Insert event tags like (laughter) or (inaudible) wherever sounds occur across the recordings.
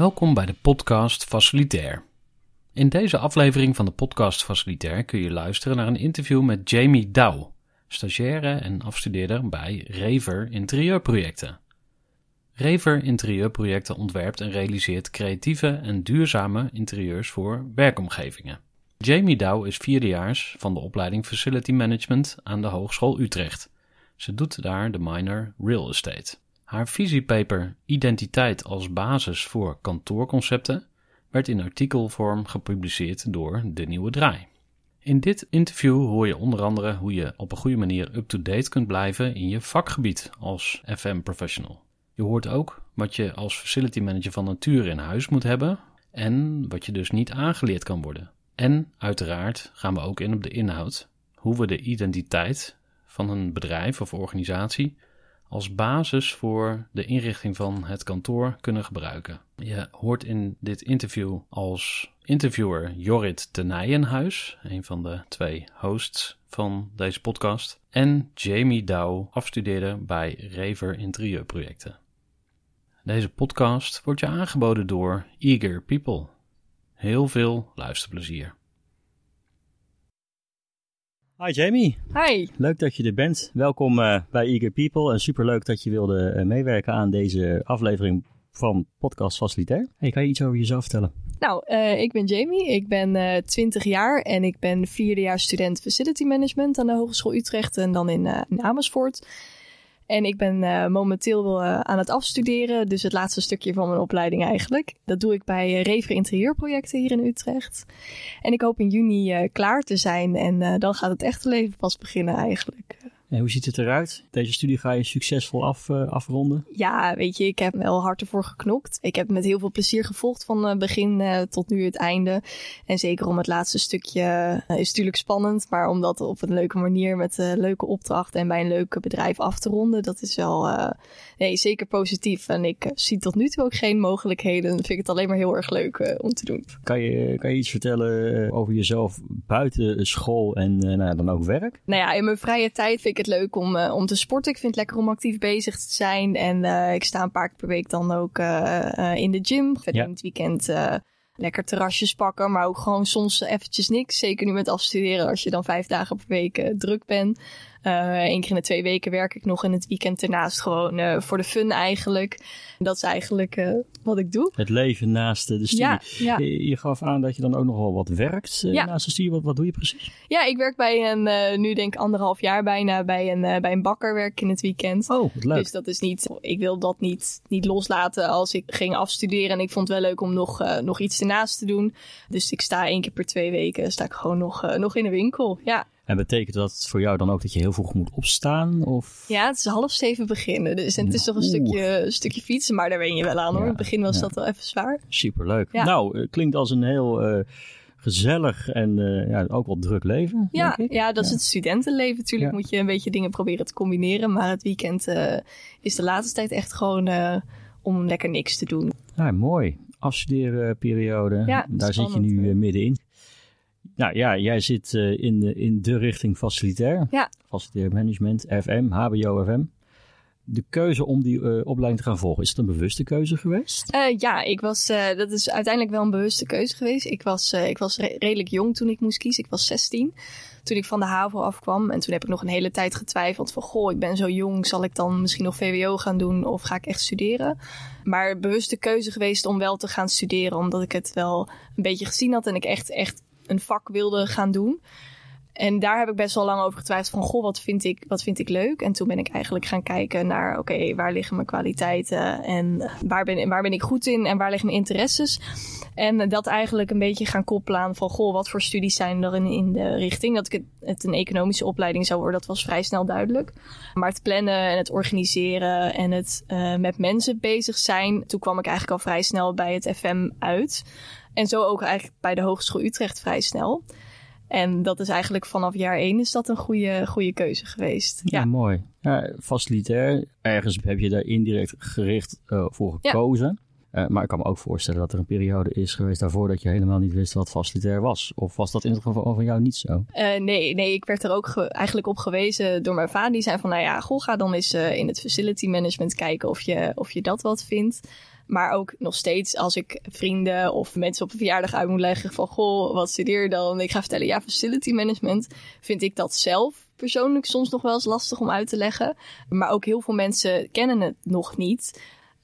Welkom bij de podcast Facilitair. In deze aflevering van de podcast Facilitair kun je luisteren naar een interview met Jamie Douw, stagiaire en afstudeerder bij Rever Interieurprojecten. Rever Interieurprojecten ontwerpt en realiseert creatieve en duurzame interieurs voor werkomgevingen. Jamie Douw is vierdejaars van de opleiding Facility Management aan de Hogeschool Utrecht. Ze doet daar de minor Real Estate. Haar visiepaper Identiteit als basis voor kantoorconcepten werd in artikelvorm gepubliceerd door De Nieuwe Draai. In dit interview hoor je onder andere hoe je op een goede manier up-to-date kunt blijven in je vakgebied als FM professional. Je hoort ook wat je als facility manager van nature in huis moet hebben en wat je dus niet aangeleerd kan worden. En uiteraard gaan we ook in op de inhoud, hoe we de identiteit van een bedrijf of organisatie als basis voor de inrichting van het kantoor kunnen gebruiken. Je hoort in dit interview als interviewer Jorrit de Nijenhuis, een van de twee hosts van deze podcast, en Jamie Douw, afstudeerde bij Rever Interieurprojecten. Deze podcast wordt je aangeboden door Eager People. Heel veel luisterplezier. Hi Jamie. Hi. Leuk dat je er bent. Welkom uh, bij Eager People en superleuk dat je wilde uh, meewerken aan deze aflevering van Podcast Facilitair. Hey, kan je iets over jezelf vertellen? Nou, uh, ik ben Jamie. Ik ben 20 jaar en ik ben vierdejaars student Facility Management aan de Hogeschool Utrecht en dan in, in Amersfoort. En ik ben uh, momenteel uh, aan het afstuderen, dus het laatste stukje van mijn opleiding eigenlijk. Dat doe ik bij uh, Rever Interieurprojecten hier in Utrecht. En ik hoop in juni klaar te zijn en dan gaat het echte leven pas beginnen eigenlijk. En hoe ziet het eruit? Deze studie ga je succesvol af, uh, afronden? Ja, weet je, ik heb wel hard ervoor geknokt. Ik heb met heel veel plezier gevolgd van uh, begin uh, tot nu het einde. En zeker om het laatste stukje is natuurlijk spannend. Maar om dat op een leuke manier met een leuke opdracht en bij een leuk bedrijf af te ronden, dat is wel nee, zeker positief. En ik zie tot nu toe ook geen mogelijkheden. Dan vind ik het alleen maar heel erg leuk om te doen. Kan je, kan je iets vertellen over jezelf buiten school en nou, dan ook werk? Nou ja, in mijn vrije tijd vind ik het leuk om, uh, om te sporten. Ik vind het lekker om actief bezig te zijn. En uh, ik sta een paar keer per week dan ook uh, in de gym. Verder ja. in het weekend lekker terrasjes pakken. Maar ook gewoon soms eventjes niks. Zeker nu met afstuderen als je dan vijf dagen per week druk bent. Eén uh, keer in de twee weken werk ik nog in het weekend ernaast gewoon uh, voor de fun eigenlijk. Dat is eigenlijk uh, wat ik doe. Het leven naast de studie. Ja, ja. Je, je, gaf aan dat je dan ook nog wel wat werkt ja. naast de studie. Wat, wat doe je precies? Ja, ik werk bij een, nu denk ik anderhalf jaar bijna, bij een, bij een bakker werk in het weekend. Oh, wat leuk. Dus dat is niet, ik wil dat niet, niet loslaten als ik ging afstuderen. En ik vond het wel leuk om nog, nog iets ernaast te doen. Dus ik sta één keer per twee weken, sta ik gewoon nog, nog in de winkel. Ja. En betekent dat voor jou dan ook dat je heel vroeg moet opstaan? Of? Ja, het is half zeven beginnen. Dus en het is toch een stukje, een stukje fietsen, maar daar ben je wel aan hoor. In het begin was dat wel even zwaar. Superleuk. Nou, klinkt als een heel uh, gezellig en uh, ja, ook wel druk leven. Ja, ja dat is het studentenleven. Natuurlijk moet je een beetje dingen proberen te combineren. Maar het weekend uh, is de laatste tijd echt gewoon om lekker niks te doen. Ja, mooi. Afstuderenperiode. Ja, Daar zit je nu middenin. Nou ja, jij zit uh, in, de, in de richting facilitair. Ja. Facilitair management, FM, HBO, FM. De keuze om die uh, opleiding te gaan volgen, is het een bewuste keuze geweest? Uh, ja, ik was, dat is uiteindelijk wel een bewuste keuze geweest. Ik was, ik was re redelijk jong toen ik moest kiezen. Ik was 16 toen ik van de HAVO afkwam. En toen heb ik nog een hele tijd getwijfeld van... goh, ik ben zo jong, zal ik dan misschien nog VWO gaan doen of ga ik echt studeren? Maar bewuste keuze geweest om wel te gaan studeren... omdat ik het wel een beetje gezien had en ik echt, echt een vak wilde gaan doen. En daar heb ik best wel lang over getwijfeld van, goh, wat vind ik, wat vind ik leuk? En toen ben ik eigenlijk gaan kijken naar, oké, okay, waar liggen mijn kwaliteiten en waar ben, waar ben ik goed in en waar liggen mijn interesses? En dat eigenlijk een beetje gaan koppelen aan van, goh, wat voor studies zijn er in, in de richting? Dat ik het, het een economische opleiding zou worden, dat was vrij snel duidelijk. Maar het plannen en het organiseren en het uh, met mensen bezig zijn, toen kwam ik eigenlijk al vrij snel bij het FM uit. En zo ook eigenlijk bij de Hogeschool Utrecht vrij snel. En dat is eigenlijk vanaf jaar één is dat een goede, goede keuze geweest. Ja, ja mooi. Ja, facilitair, ergens heb je daar indirect gericht uh, voor gekozen. Ja. Uh, maar ik kan me ook voorstellen dat er een periode is geweest daarvoor dat je helemaal niet wist wat facilitair was. Of was dat in het geval van jou niet zo? Uh, nee, nee, ik werd er ook eigenlijk op gewezen door mijn vader. Die zei van, nou ja, goh, ga dan eens in het facility management kijken of je, of je dat wat vindt. Maar ook nog steeds als ik vrienden of mensen op een verjaardag uit moet leggen van goh, wat studeer je dan? Ik ga vertellen, ja, facility management. Vind ik dat zelf persoonlijk soms nog wel eens lastig om uit te leggen. Maar ook heel veel mensen kennen het nog niet.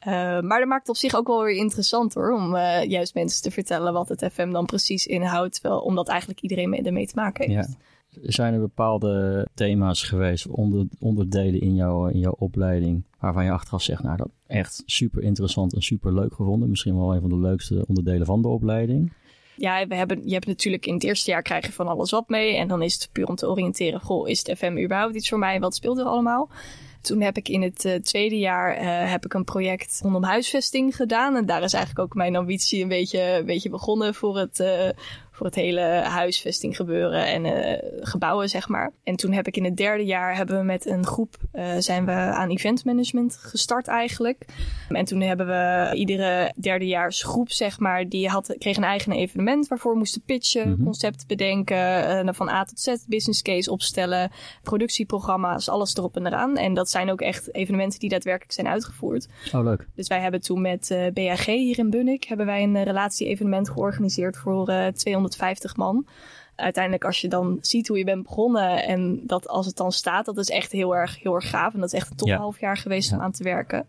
Uh, maar dat maakt het op zich ook wel weer interessant hoor. Om uh, juist mensen te vertellen wat het FM dan precies inhoudt. Wel, omdat eigenlijk iedereen mee, ermee te maken heeft. Ja. Zijn er bepaalde thema's geweest, onder, onderdelen in, jou, in jouw opleiding, waarvan je achteraf zegt, nou dat echt super interessant en super leuk gevonden. Misschien wel een van de leukste onderdelen van de opleiding. Ja, we hebben, je hebt natuurlijk in het eerste jaar krijg je van alles wat mee. En dan is het puur om te oriënteren, goh, is het FM überhaupt iets voor mij? Wat speelt er allemaal? Toen heb ik in het uh, tweede jaar uh, heb ik een project rondom huisvesting gedaan. En daar is eigenlijk ook mijn ambitie een beetje, een beetje begonnen voor het, uh, voor het hele huisvesting gebeuren en uh, gebouwen, zeg maar. En toen heb ik in het derde jaar hebben we met een groep uh, zijn we aan eventmanagement gestart eigenlijk. En toen hebben we iedere derdejaarsgroep, zeg maar, die had, kreeg een eigen evenement waarvoor we moesten pitchen, mm-hmm. concept bedenken, uh, van A tot Z, business case opstellen, productieprogramma's, alles erop en eraan. En dat zijn ook echt evenementen die daadwerkelijk zijn uitgevoerd. Oh, leuk. Dus wij hebben toen met BAG hier in Bunnik hebben wij een relatie-evenement georganiseerd voor 200 150 man. Uiteindelijk, als je dan ziet hoe je bent begonnen en dat als het dan staat, dat is echt heel erg, heel erg gaaf. En dat is echt een top ja. half jaar geweest om aan te werken.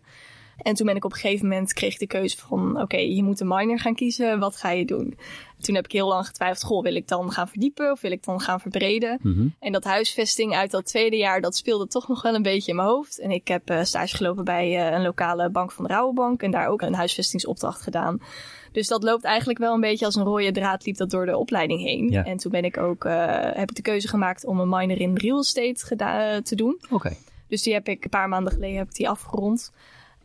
En toen ben ik op een gegeven moment kreeg ik de keuze van oké, je moet een minor gaan kiezen. Wat ga je doen? Toen heb ik heel lang getwijfeld, goh, wil ik dan gaan verdiepen of wil ik dan gaan verbreden? Mm -hmm. En dat huisvesting uit dat tweede jaar, dat speelde toch nog wel een beetje in mijn hoofd. En ik heb uh, stage gelopen bij uh, een lokale bank van de Rouwenbank en daar ook een huisvestingsopdracht gedaan. Dus dat loopt eigenlijk wel een beetje als een rode draad liep dat door de opleiding heen. Ja. En toen ben ik ook, uh, heb ik de keuze gemaakt om een minor in real estate te doen. Oké. Okay. Dus die heb ik een paar maanden geleden heb ik die afgerond.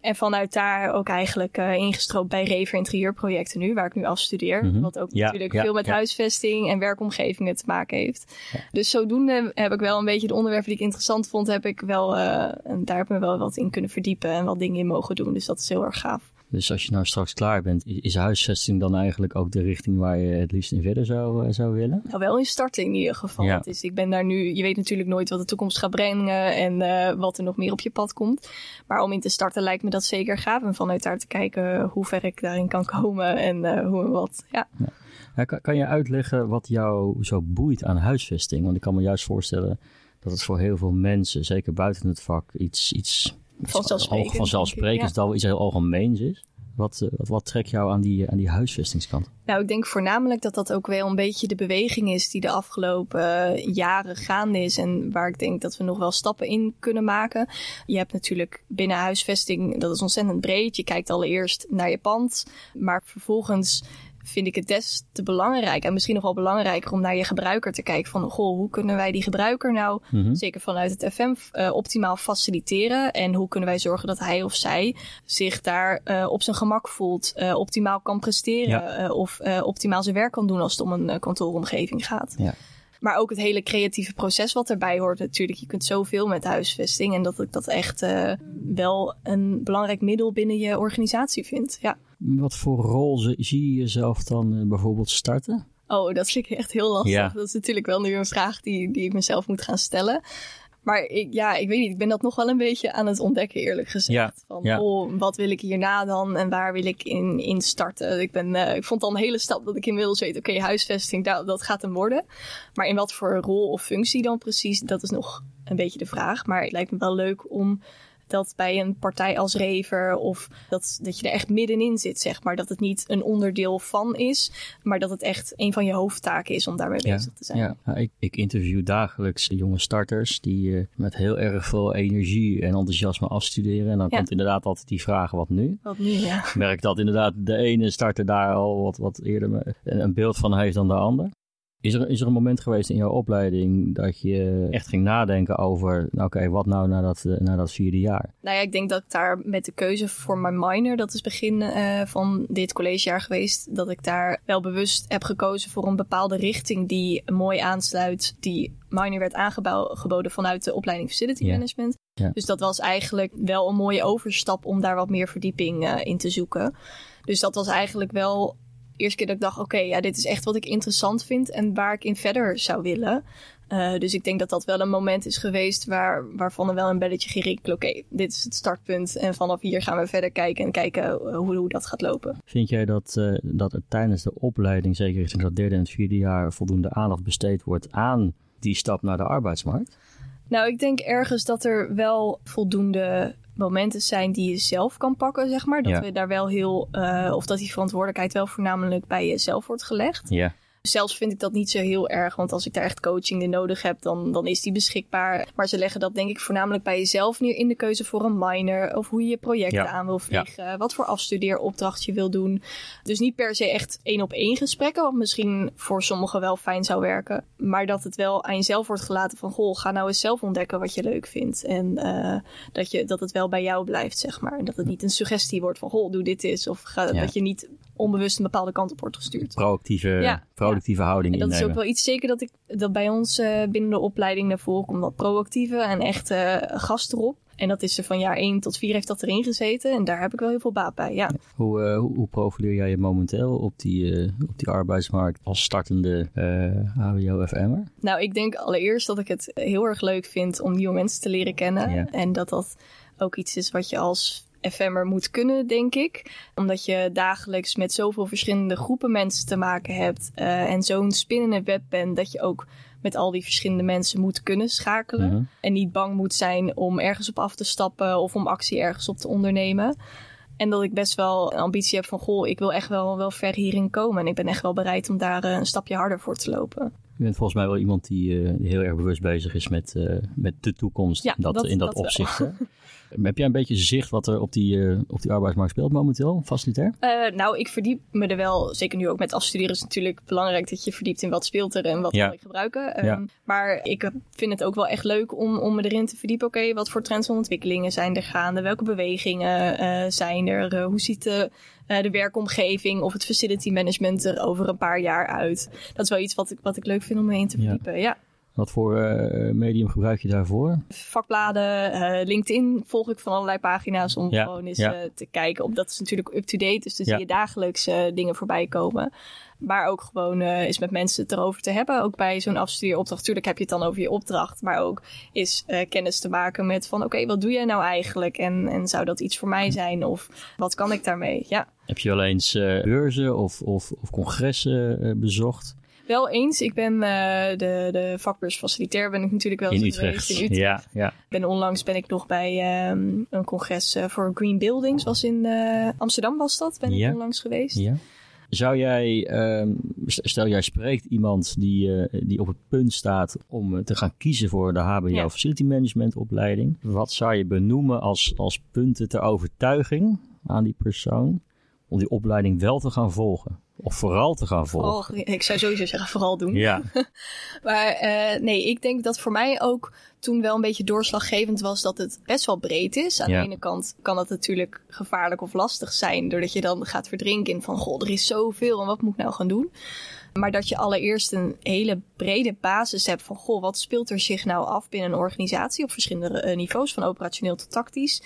En vanuit daar ook eigenlijk uh, ingestroopt bij Rever Interieurprojecten nu, waar ik nu afstudeer. Mm -hmm. Wat ook ja, natuurlijk ja, veel met ja. huisvesting en werkomgevingen te maken heeft. Dus zodoende heb ik wel een beetje de onderwerpen die ik interessant vond, heb ik wel, uh, en daar heb ik me wel wat in kunnen verdiepen en wat dingen in mogen doen. Dus dat is heel erg gaaf. Dus als je nou straks klaar bent, is huisvesting dan eigenlijk ook de richting waar je het liefst in verder zou, uh, zou willen? Nou, wel in starten in ieder geval. Ja. Dus ik ben daar nu, je weet natuurlijk nooit wat de toekomst gaat brengen en uh, wat er nog meer op je pad komt. Maar om in te starten lijkt me dat zeker gaaf. En vanuit daar te kijken hoe ver ik daarin kan komen en uh, hoe en wat. Ja. ja. ja kan, kan je uitleggen wat jou zo boeit aan huisvesting? Want ik kan me juist voorstellen dat het voor heel veel mensen, zeker buiten het vak, iets, iets vanzelfsprekend, vanzelfsprekend dat wel iets heel algemeens is. Wat, wat, wat trekt jou aan die, aan die huisvestingskant? Nou, ik denk voornamelijk dat dat ook wel een beetje de beweging is die de afgelopen uh, jaren gaande is. En waar ik denk dat we nog wel stappen in kunnen maken. Je hebt natuurlijk binnen huisvesting, dat is ontzettend breed. Je kijkt allereerst naar je pand, maar vervolgens vind ik het des te belangrijk en misschien nog wel belangrijker om naar je gebruiker te kijken van goh, hoe kunnen wij die gebruiker nou mm -hmm. zeker vanuit het FM uh, optimaal faciliteren en hoe kunnen wij zorgen dat hij of zij zich daar uh, op zijn gemak voelt, uh, optimaal kan presteren ja. of optimaal zijn werk kan doen als het om een kantooromgeving gaat. Ja. Maar ook het hele creatieve proces wat erbij hoort natuurlijk. Je kunt zoveel met huisvesting. En dat ik dat echt wel een belangrijk middel binnen je organisatie vind. Ja. Wat voor rol zie je jezelf dan uh, bijvoorbeeld starten? Oh, dat vind ik echt heel lastig. Ja. Dat is natuurlijk wel nu een vraag die, die ik mezelf moet gaan stellen. Maar ik, ja, ik weet niet. Ik ben dat nog wel een beetje aan het ontdekken, eerlijk gezegd. Ja, Van, ja. oh, wat wil ik hierna dan en waar wil ik in, in starten? Ik, ben, uh, ik vond dan een hele stap dat ik inmiddels weet, oké, okay, huisvesting, dat, dat gaat hem worden. Maar in wat voor rol of functie dan precies, dat is nog een beetje de vraag. Maar het lijkt me wel leuk om dat bij een partij als Rever of dat, dat je er echt middenin zit, zeg maar. Dat het niet een onderdeel van is, maar dat het echt een van je hoofdtaken is om daarmee ja, bezig te zijn. Ja, ja ik, ik, interview dagelijks jonge starters die uh, met heel erg veel energie en enthousiasme afstuderen. En dan ja. komt inderdaad altijd die vraag, wat nu? Wat nu, ja. Ik merk dat inderdaad de ene starter daar al wat, wat eerder een beeld van heeft dan de ander. Is er, is er een moment geweest in jouw opleiding dat je echt ging nadenken over, nou oké, okay, wat nou na dat, uh, na dat vierde jaar? Nou ja, ik denk dat ik daar met de keuze voor mijn minor, dat is begin uh, van dit collegejaar geweest, dat ik daar wel bewust heb gekozen voor een bepaalde richting die mooi aansluit, die minor werd aangeboden vanuit de opleiding Facility. Management. Ja. Dus dat was eigenlijk wel een mooie overstap om daar wat meer verdieping uh, in te zoeken. Dus dat was eigenlijk wel eerste keer dat ik dacht, oké, ja, dit is echt wat ik interessant vind en waar ik in verder zou willen. Uh, dus ik denk dat dat wel een moment is geweest waar, waarvan er wel een belletje ging rinkelen. Oké, dit is het startpunt en vanaf hier gaan we verder kijken en kijken hoe, hoe dat gaat lopen. Vind jij dat, uh, dat er tijdens de opleiding, zeker richting dat derde en het vierde jaar, voldoende aandacht besteed wordt aan die stap naar de arbeidsmarkt? Nou, ik denk ergens dat er wel voldoende momenten zijn die je zelf kan pakken, zeg maar. Dat we daar wel heel, uh, of dat die verantwoordelijkheid wel voornamelijk bij jezelf wordt gelegd. Ja. Zelfs vind ik dat niet zo heel erg, want als ik daar echt coaching in nodig heb, dan, dan is die beschikbaar. Maar ze leggen dat denk ik voornamelijk bij jezelf neer in de keuze voor een minor. Of hoe je je projecten aan wil vliegen. Wat voor afstudeeropdracht je wil doen. Dus niet per se echt één op één gesprekken, wat misschien voor sommigen wel fijn zou werken. Maar dat het wel aan jezelf wordt gelaten van, goh, ga nou eens zelf ontdekken wat je leuk vindt. En uh, dat, je, dat het wel bij jou blijft, zeg maar. En dat het niet een suggestie wordt van, goh, doe dit eens. Of ga, dat je niet onbewust een bepaalde kant op wordt gestuurd. Proactieve, ja, productieve houding en dat is ook wel iets zeker dat ik dat bij ons uh, binnen de opleiding naar voren komt. Dat proactieve en echt uh, gast erop. En dat is er van jaar 1 tot 4 heeft dat erin gezeten. En daar heb ik wel heel veel baat bij, ja. Hoe, uh, hoe, hoe, profileer jij je momenteel op die, op die arbeidsmarkt als startende HBO-FM'er? Nou, ik denk allereerst dat ik het heel erg leuk vind om nieuwe mensen te leren kennen. Ja. En dat dat ook iets is wat je als FM'er moet kunnen, denk ik. Omdat je dagelijks met zoveel verschillende groepen mensen te maken hebt. Uh, en zo'n spinnende web bent dat je ook met al die verschillende mensen moet kunnen schakelen. Mm -hmm. En niet bang moet zijn om ergens op af te stappen of om actie ergens op te ondernemen. En dat ik best wel een ambitie heb van, goh, ik wil echt wel, wel ver hierin komen. En ik ben echt wel bereid om daar uh, een stapje harder voor te lopen. Je bent volgens mij wel iemand die uh, heel erg bewust bezig is met, uh, met de toekomst ja, dat, dat, in dat, dat opzicht. (laughs) Heb jij een beetje zicht wat er op die, uh, op die arbeidsmarkt speelt momenteel, facilitair? Nou, ik verdiep me er wel, zeker nu ook met afstuderen is het natuurlijk belangrijk dat je verdiept in wat speelt er en wat ja. wil ik gebruiken. Um, ja. Maar ik vind het ook wel echt leuk om, om me erin te verdiepen. Oké, okay, wat voor trends en ontwikkelingen zijn er gaande? Welke bewegingen zijn er? hoe ziet de, de werkomgeving of het facility management er over een paar jaar uit? Dat is wel iets wat ik, wat ik leuk vind om me in te verdiepen, ja. ja. Wat voor uh, medium gebruik je daarvoor? Vakbladen, uh, LinkedIn volg ik van allerlei pagina's om ja, gewoon eens ja. uh, te kijken. Op dat is natuurlijk up-to-date, dus dan ja. zie je dagelijks dingen voorbij komen. Maar ook gewoon eens met mensen het erover te hebben. Ook bij zo'n afstudeeropdracht. Natuurlijk heb je het dan over je opdracht. Maar ook is kennis te maken met van oké, okay, wat doe jij nou eigenlijk? En, en zou dat iets voor mij zijn? Of wat kan ik daarmee? Ja. Heb je wel eens beurzen of, of, of congressen bezocht? Wel eens. Ik ben uh, de, de vakbeurs facilitair ben ik natuurlijk wel in eens Utrecht. geweest. In Utrecht. Ja, ja. Ben onlangs ben ik nog bij um, een congres voor Green Buildings. Was in Amsterdam was dat. Ben ja. ik onlangs geweest. Ja. Zou jij, um, stel jij spreekt iemand die, die op het punt staat om te gaan kiezen voor de HBO ja. Facility Management opleiding. Wat zou je benoemen als, als punten ter overtuiging aan die persoon om die opleiding wel te gaan volgen? Of vooral te gaan volgen? Vooral, (laughs) ik zou sowieso zeggen vooral doen. Ja. (laughs) maar uh, nee, ik denk dat voor mij ook toen wel een beetje doorslaggevend was dat het best wel breed is. Aan Ja. de ene kant kan dat natuurlijk gevaarlijk of lastig zijn, doordat je dan gaat verdrinken in van, goh, er is zoveel en wat moet ik nou gaan doen? Maar dat je allereerst een hele brede basis hebt van, goh, wat speelt er zich nou af binnen een organisatie op verschillende uh, niveaus, van operationeel tot tactisch.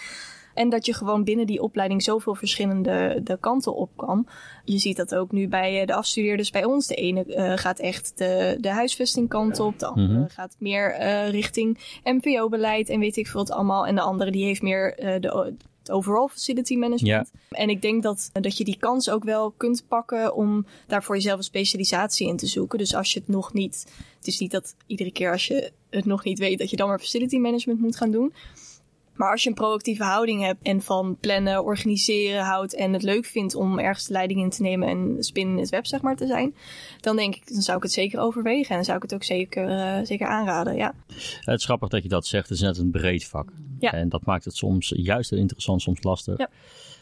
En dat je gewoon binnen die opleiding zoveel verschillende de kanten op kan. Je ziet dat ook nu bij de afstudeerders bij ons. De ene uh, gaat echt de, de huisvesting kant op. De andere Mhm. gaat meer uh, richting MVO-beleid en weet ik veel wat allemaal. En de andere die heeft meer uh, de, het overall facility management. En ik denk dat, dat je die kans ook wel kunt pakken om daar voor jezelf een specialisatie in te zoeken. Dus als je het nog niet... Het is niet dat iedere keer als je het nog niet weet dat je dan maar facility management moet gaan doen. Maar als je een proactieve houding hebt en van plannen, organiseren houdt en het leuk vindt om ergens de leiding in te nemen en spin in het web zeg maar te zijn, dan denk ik, dan zou ik het zeker overwegen en dan zou ik het ook zeker, uh, zeker aanraden, ja. Het is grappig dat je dat zegt, het is net een breed vak. Ja. En dat maakt het soms juist heel interessant, soms lastig. Ja.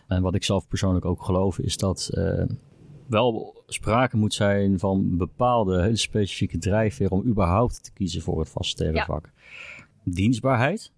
En wat ik zelf persoonlijk ook geloof is dat uh, wel sprake moet zijn van bepaalde hele specifieke drijfveer om überhaupt te kiezen voor het facilitaire Ja. vak. Dienstbaarheid.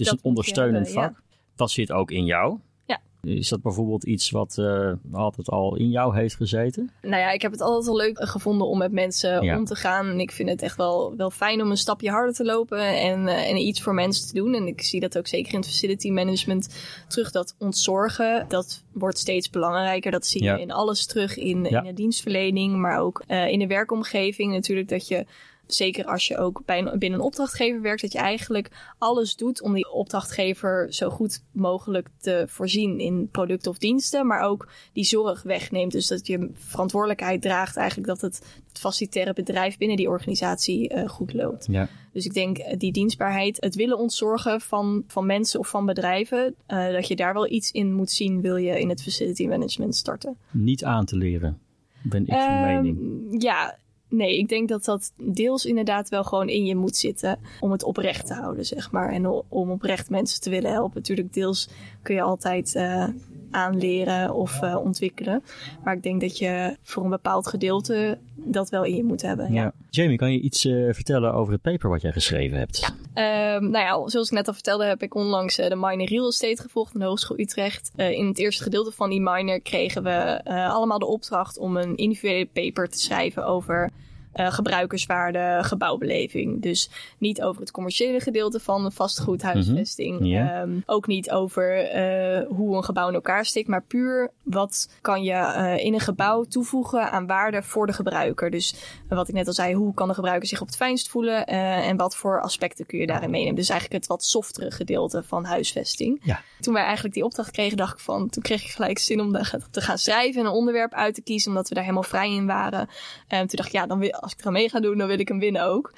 Het is Dat een ondersteunend hebben, vak. Dat zit ook in jou. Ja. Is dat bijvoorbeeld iets wat uh, altijd al in jou heeft gezeten? Nou ja, ik heb het altijd wel leuk gevonden om met mensen om te gaan. En ik vind het echt wel, wel fijn om een stapje harder te lopen en, uh, en iets voor mensen te doen. En ik zie dat ook zeker in het facility management terug. Dat ontzorgen, dat wordt steeds belangrijker. Dat zie je in alles terug. In, in de dienstverlening, maar ook uh, in de werkomgeving. Natuurlijk dat je zeker als je ook bij een, binnen een opdrachtgever werkt, dat je eigenlijk alles doet om die opdrachtgever zo goed mogelijk te voorzien in producten of diensten, maar ook die zorg wegneemt. Dus dat je verantwoordelijkheid draagt eigenlijk dat het, het facilitaire bedrijf binnen die organisatie uh, goed loopt. Ja. Dus ik denk uh, die dienstbaarheid, het willen ontzorgen van, van mensen of van bedrijven, uh, dat je daar wel iets in moet zien, wil je in het facility management starten. Niet aan te leren, ben ik van mening. Ja, Nee, ik denk dat dat deels inderdaad wel gewoon in je moet zitten om het oprecht te houden, zeg maar. En om oprecht mensen te willen helpen. Natuurlijk, deels kun je altijd uh, aanleren of uh, ontwikkelen. Maar ik denk dat je voor een bepaald gedeelte dat wel in je moet hebben. Ja. ja. Jamie, kan je iets uh, vertellen over het paper wat jij geschreven hebt? Ja. Um, nou ja, zoals ik net al vertelde, heb ik onlangs de minor real estate gevolgd aan de Hogeschool Utrecht. in het eerste gedeelte van die minor kregen we allemaal de opdracht om een individuele paper te schrijven over uh, gebruikerswaarde, gebouwbeleving. Dus niet over het commerciële gedeelte van vastgoedhuisvesting. Mm -hmm. ook niet over uh, hoe een gebouw in elkaar steekt, maar puur wat kan je uh, in een gebouw toevoegen aan waarde voor de gebruiker. Dus wat ik net al zei, hoe kan de gebruiker zich op het fijnst voelen en wat voor aspecten kun je daarin meenemen. Dus eigenlijk het wat softere gedeelte van huisvesting. Ja. Toen wij eigenlijk die opdracht kregen, dacht ik van, toen kreeg ik gelijk zin om te gaan schrijven en een onderwerp uit te kiezen, omdat we daar helemaal vrij in waren. En toen dacht ik, ja, dan wil als ik er mee ga doen, dan wil ik hem winnen ook.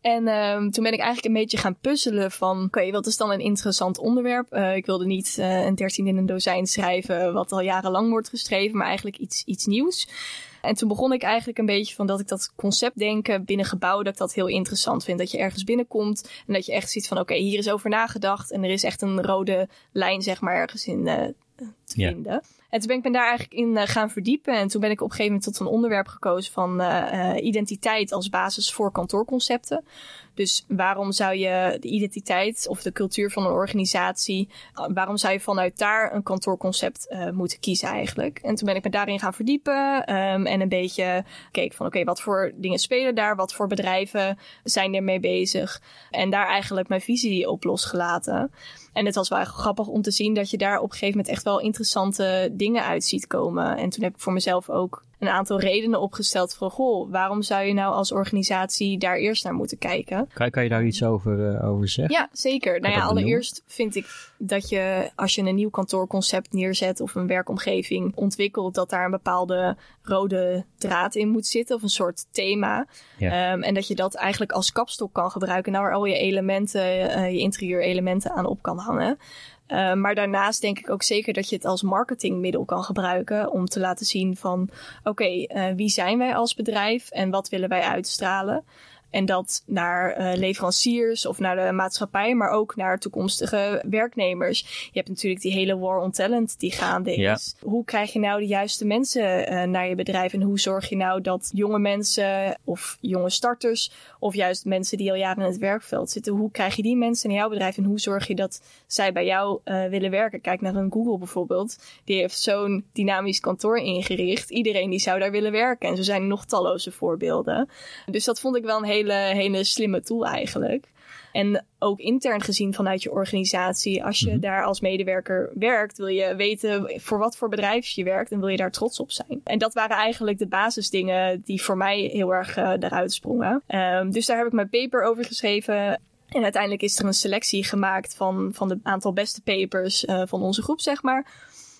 En um, toen ben ik eigenlijk een beetje gaan puzzelen van, oké, okay, wat is dan een interessant onderwerp? Uh, ik wilde niet uh, een dertien in een dozijn schrijven, wat al jarenlang wordt geschreven, maar eigenlijk iets, iets nieuws. En toen begon ik eigenlijk een beetje van dat ik dat conceptdenken binnen gebouwen, dat ik dat heel interessant vind. Dat je ergens binnenkomt en dat je echt ziet van, oké, okay, hier is over nagedacht en er is echt een rode lijn, zeg maar, ergens in uh, te yeah. vinden. En toen ben ik me daar eigenlijk in uh, gaan verdiepen. En toen ben ik op een gegeven moment tot een onderwerp gekozen van uh, identiteit als basis voor kantoorconcepten. Dus waarom zou je de identiteit of de cultuur van een organisatie, waarom zou je vanuit daar een kantoorconcept uh, moeten kiezen eigenlijk? En toen ben ik me daarin gaan verdiepen um, en een beetje keek van oké, wat voor dingen spelen daar, wat voor bedrijven zijn ermee bezig? En daar eigenlijk mijn visie op losgelaten. En het was wel echt grappig om te zien dat je daar op een gegeven moment echt wel interessante dingen uit ziet komen. En toen heb ik voor mezelf ook een aantal redenen opgesteld van, goh, waarom zou je nou als organisatie daar eerst naar moeten kijken? Kan, kan je daar iets over, uh, over zeggen? Ja, zeker. nou ja, allereerst vind ik dat je, als je een nieuw kantoorconcept neerzet of een werkomgeving ontwikkelt, dat daar een bepaalde rode draad in moet zitten of een soort thema. Ja. Um, en dat je dat eigenlijk als kapstok kan gebruiken, nou waar al je elementen, uh, je interieurelementen aan op kan hangen. Uh, maar daarnaast denk ik ook zeker dat je het als marketingmiddel kan gebruiken om te laten zien van oké, uh, wie zijn wij als bedrijf en wat willen wij uitstralen? En dat naar uh, leveranciers of naar de maatschappij, maar ook naar toekomstige werknemers. Je hebt natuurlijk die hele war on talent die gaande is. Ja. Hoe krijg je nou de juiste mensen uh, naar je bedrijf? En hoe zorg je nou dat jonge mensen of jonge starters of juist mensen die al jaren in het werkveld zitten, hoe krijg je die mensen in jouw bedrijf en hoe zorg je dat zij bij jou uh, willen werken? Kijk naar een Google bijvoorbeeld. Die heeft zo'n dynamisch kantoor ingericht. Iedereen die zou daar willen werken. En zo zijn er nog talloze voorbeelden. Dus dat vond ik wel een hele hele, hele slimme tool eigenlijk. En ook intern gezien vanuit je organisatie, als je mm -hmm. daar als medewerker werkt, wil je weten voor wat voor bedrijf je werkt en wil je daar trots op zijn. En dat waren eigenlijk de basisdingen die voor mij heel erg uh, eruit sprongen. Um, dus daar heb ik mijn paper over geschreven. En uiteindelijk is er een selectie gemaakt van, van het aantal beste papers uh, van onze groep, zeg maar.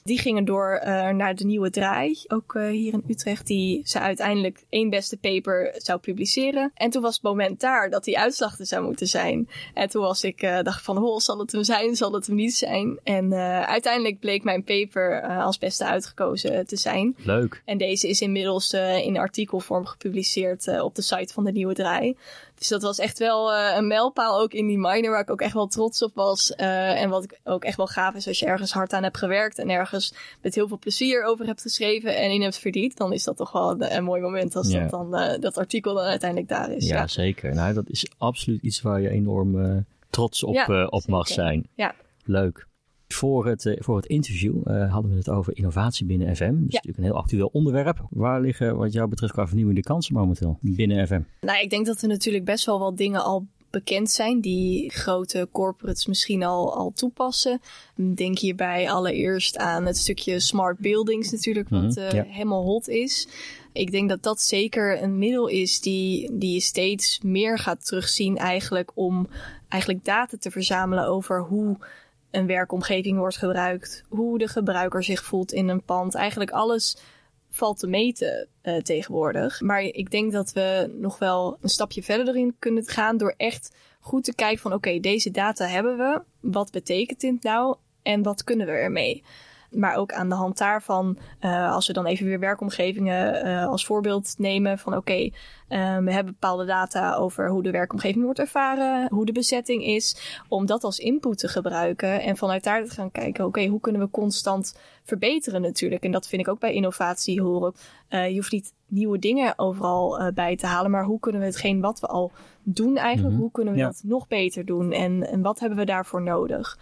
Die gingen door uh, naar de nieuwe draai, ook uh, hier in Utrecht, die ze uiteindelijk één beste paper zou publiceren. En toen was het moment daar dat die uitslag er zou moeten zijn. En toen was ik, uh, dacht van, ho, zal het hem zijn, zal het hem niet zijn? En uiteindelijk bleek mijn paper als beste uitgekozen te zijn. Leuk. En deze is inmiddels in artikelvorm gepubliceerd op de site van de nieuwe draai. Dus dat was echt wel uh, een mijlpaal ook in die minor waar ik ook echt wel trots op was. Uh, en wat ik ook echt wel gaaf is als je ergens hard aan hebt gewerkt en ergens met heel veel plezier over hebt geschreven en in hebt verdiend, dan is dat toch wel een, een mooi moment als ja. dat, dan, uh, dat artikel dan uiteindelijk daar is. Ja, ja, zeker. Nou, dat is absoluut iets waar je enorm trots op, ja, op mag zijn. Ja. Leuk. Voor het, uh, voor het interview uh, hadden we het over innovatie binnen FM. Dat is natuurlijk een heel actueel onderwerp. Waar liggen wat jou betreft qua vernieuwende kansen momenteel binnen FM? Nou, ik denk dat er natuurlijk best wel wat dingen al bekend zijn die grote corporates misschien al, al toepassen. Denk hierbij allereerst aan het stukje smart buildings natuurlijk, wat uh, helemaal hot is. Ik denk dat dat zeker een middel is die, die je steeds meer gaat terugzien eigenlijk om eigenlijk data te verzamelen over hoe een werkomgeving wordt gebruikt, hoe de gebruiker zich voelt in een pand. Eigenlijk alles valt te meten uh, tegenwoordig. Maar ik denk dat we nog wel een stapje verder erin kunnen gaan door echt goed te kijken van oké, deze data hebben we. Wat betekent dit nou en wat kunnen we ermee? Maar ook aan de hand daarvan, uh, als we dan even weer werkomgevingen uh, als voorbeeld nemen van oké, okay, um, we hebben bepaalde data over hoe de werkomgeving wordt ervaren, hoe de bezetting is, om dat als input te gebruiken en vanuit daar te gaan kijken, oké, okay, hoe kunnen we constant verbeteren natuurlijk. En dat vind ik ook bij innovatie horen. Uh, je hoeft niet nieuwe dingen overal uh, bij te halen, maar hoe kunnen we hetgeen wat we al doen eigenlijk, mm -hmm. hoe kunnen we ja. dat nog beter doen en, en wat hebben we daarvoor nodig?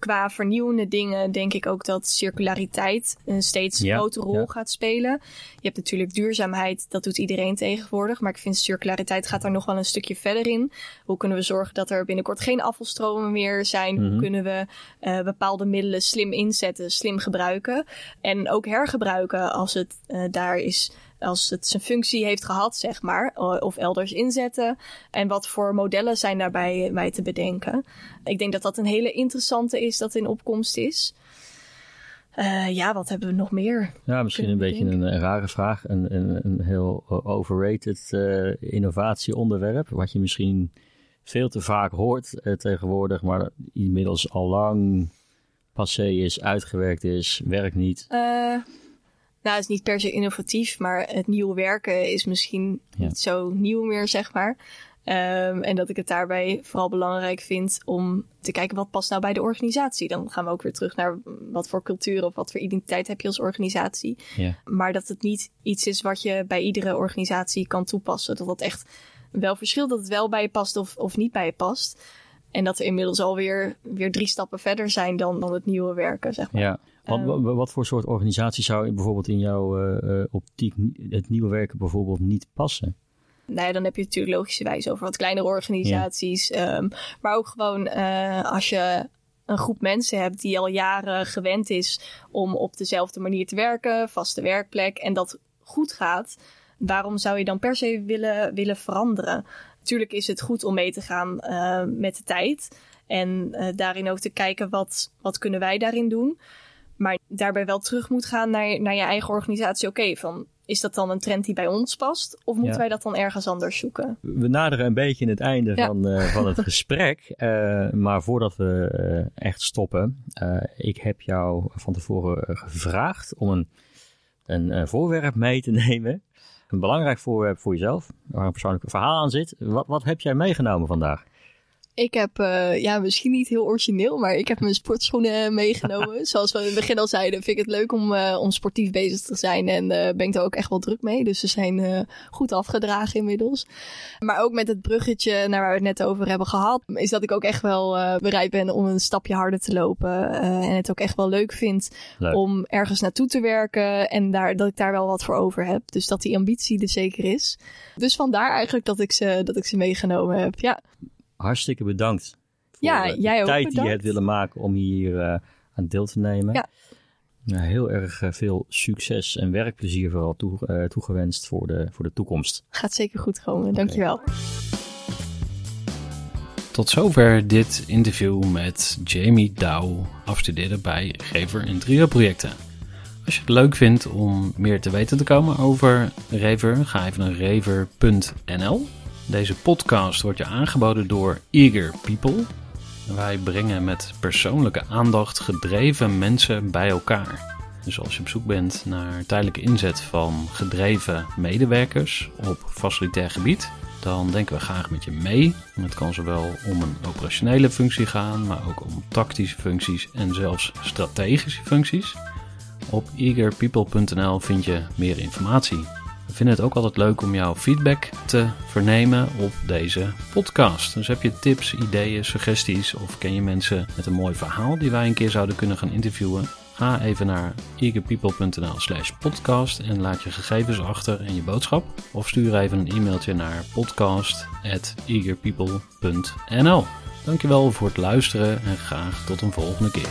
Qua vernieuwende dingen denk ik ook dat circulariteit een steeds ja, grotere rol ja. gaat spelen. Je hebt natuurlijk duurzaamheid, dat doet iedereen tegenwoordig. Maar ik vind circulariteit gaat daar nog wel een stukje verder in. Hoe kunnen we zorgen dat er binnenkort geen afvalstromen meer zijn? Mm -hmm. Hoe kunnen we uh, bepaalde middelen slim inzetten, slim gebruiken? En ook hergebruiken als het uh, daar is als het zijn functie heeft gehad, zeg maar, of elders inzetten. En wat voor modellen zijn daarbij bij te bedenken. Ik denk dat dat een hele interessante is dat in opkomst is. Uh, ja, wat hebben we nog meer? Ja, misschien een beetje een, een, rare vraag. Een, een, een heel overrated uh, innovatieonderwerp. Wat je misschien veel te vaak hoort uh, tegenwoordig, maar inmiddels al lang passé is, uitgewerkt is, werkt niet. Nou, het is niet per se innovatief, maar het nieuw werken is misschien ja. niet zo nieuw meer, zeg maar. Um, en dat ik het daarbij vooral belangrijk vind om te kijken wat past nou bij de organisatie. Dan gaan we ook weer terug naar wat voor cultuur of wat voor identiteit heb je als organisatie. Ja. Maar dat het niet iets is wat je bij iedere organisatie kan toepassen. Dat dat echt wel verschilt, dat het wel bij je past of, of niet bij je past. En dat we inmiddels alweer weer drie stappen verder zijn dan, dan het nieuwe werken, zeg maar. Ja. Wat, um, wat voor soort organisatie zou bijvoorbeeld in jouw uh, optiek het nieuwe werken bijvoorbeeld niet passen? Nou ja, dan heb je natuurlijk logischerwijs over wat kleinere organisaties. Ja. Um, maar ook gewoon uh, als je een groep mensen hebt die al jaren gewend is om op dezelfde manier te werken, vaste werkplek, en dat goed gaat. Waarom zou je dan per se willen, willen veranderen? Natuurlijk is het goed om mee te gaan uh, met de tijd. En daarin ook te kijken wat, wat kunnen wij daarin doen. Maar daarbij wel terug moet gaan naar, naar je eigen organisatie. Oké, okay, van is dat dan een trend die bij ons past? Of moeten ja. wij dat dan ergens anders zoeken? We naderen een beetje het einde ja. van, uh, van het gesprek. Uh, maar voordat we uh, echt stoppen, ik heb jou van tevoren gevraagd om een, een voorwerp mee te (laughs) nemen. Een belangrijk voorwerp voor jezelf, waar een persoonlijk verhaal aan zit. Wat, wat heb jij meegenomen vandaag? Ik heb, uh, ja, misschien niet heel origineel, maar ik heb mijn sportschoenen (laughs) meegenomen. (laughs) Zoals we in het begin al zeiden, vind ik het leuk om, uh, om sportief bezig te zijn. En uh, ben ik er ook echt wel druk mee. Dus ze zijn goed afgedragen inmiddels. Maar ook met het bruggetje naar waar we het net over hebben gehad, is dat ik ook echt wel bereid ben om een stapje harder te lopen. en het ook echt wel leuk vind leuk. om ergens naartoe te werken. En daar, dat ik daar wel wat voor over heb. Dus dat die ambitie er zeker is. Dus vandaar eigenlijk dat ik ze, dat ik ze meegenomen heb. Ja hartstikke bedankt. Voor ja, de jij ook tijd bedankt. die je hebt willen maken om hier uh, aan deel te nemen. Ja. Nou, heel erg uh, veel succes en werkplezier vooral toe, uh, toegewenst voor de, voor de toekomst. Gaat zeker goed komen, okay. dankjewel. Tot zover dit interview met Jamie Dow, afstudeerde bij Rever Interieurprojecten. Als je het leuk vindt om meer te weten te komen over Rever, ga even naar rever.nl. Deze podcast wordt je aangeboden door Eager People. Wij brengen met persoonlijke aandacht gedreven mensen bij elkaar. Dus als je op zoek bent naar tijdelijke inzet van gedreven medewerkers op facilitair gebied, dan denken we graag met je mee. Het kan zowel om een operationele functie gaan, maar ook om tactische functies en zelfs strategische functies. Op eagerpeople.nl vind je meer informatie. We vinden het ook altijd leuk om jouw feedback te vernemen op deze podcast. Dus heb je tips, ideeën, suggesties of ken je mensen met een mooi verhaal die wij een keer zouden kunnen gaan interviewen? Ga even naar eagerpeople.nl slash podcast en laat je gegevens achter en je boodschap. Of stuur even een e-mailtje naar podcast.eagerpeople.nl Dankjewel voor het luisteren en graag tot een volgende keer.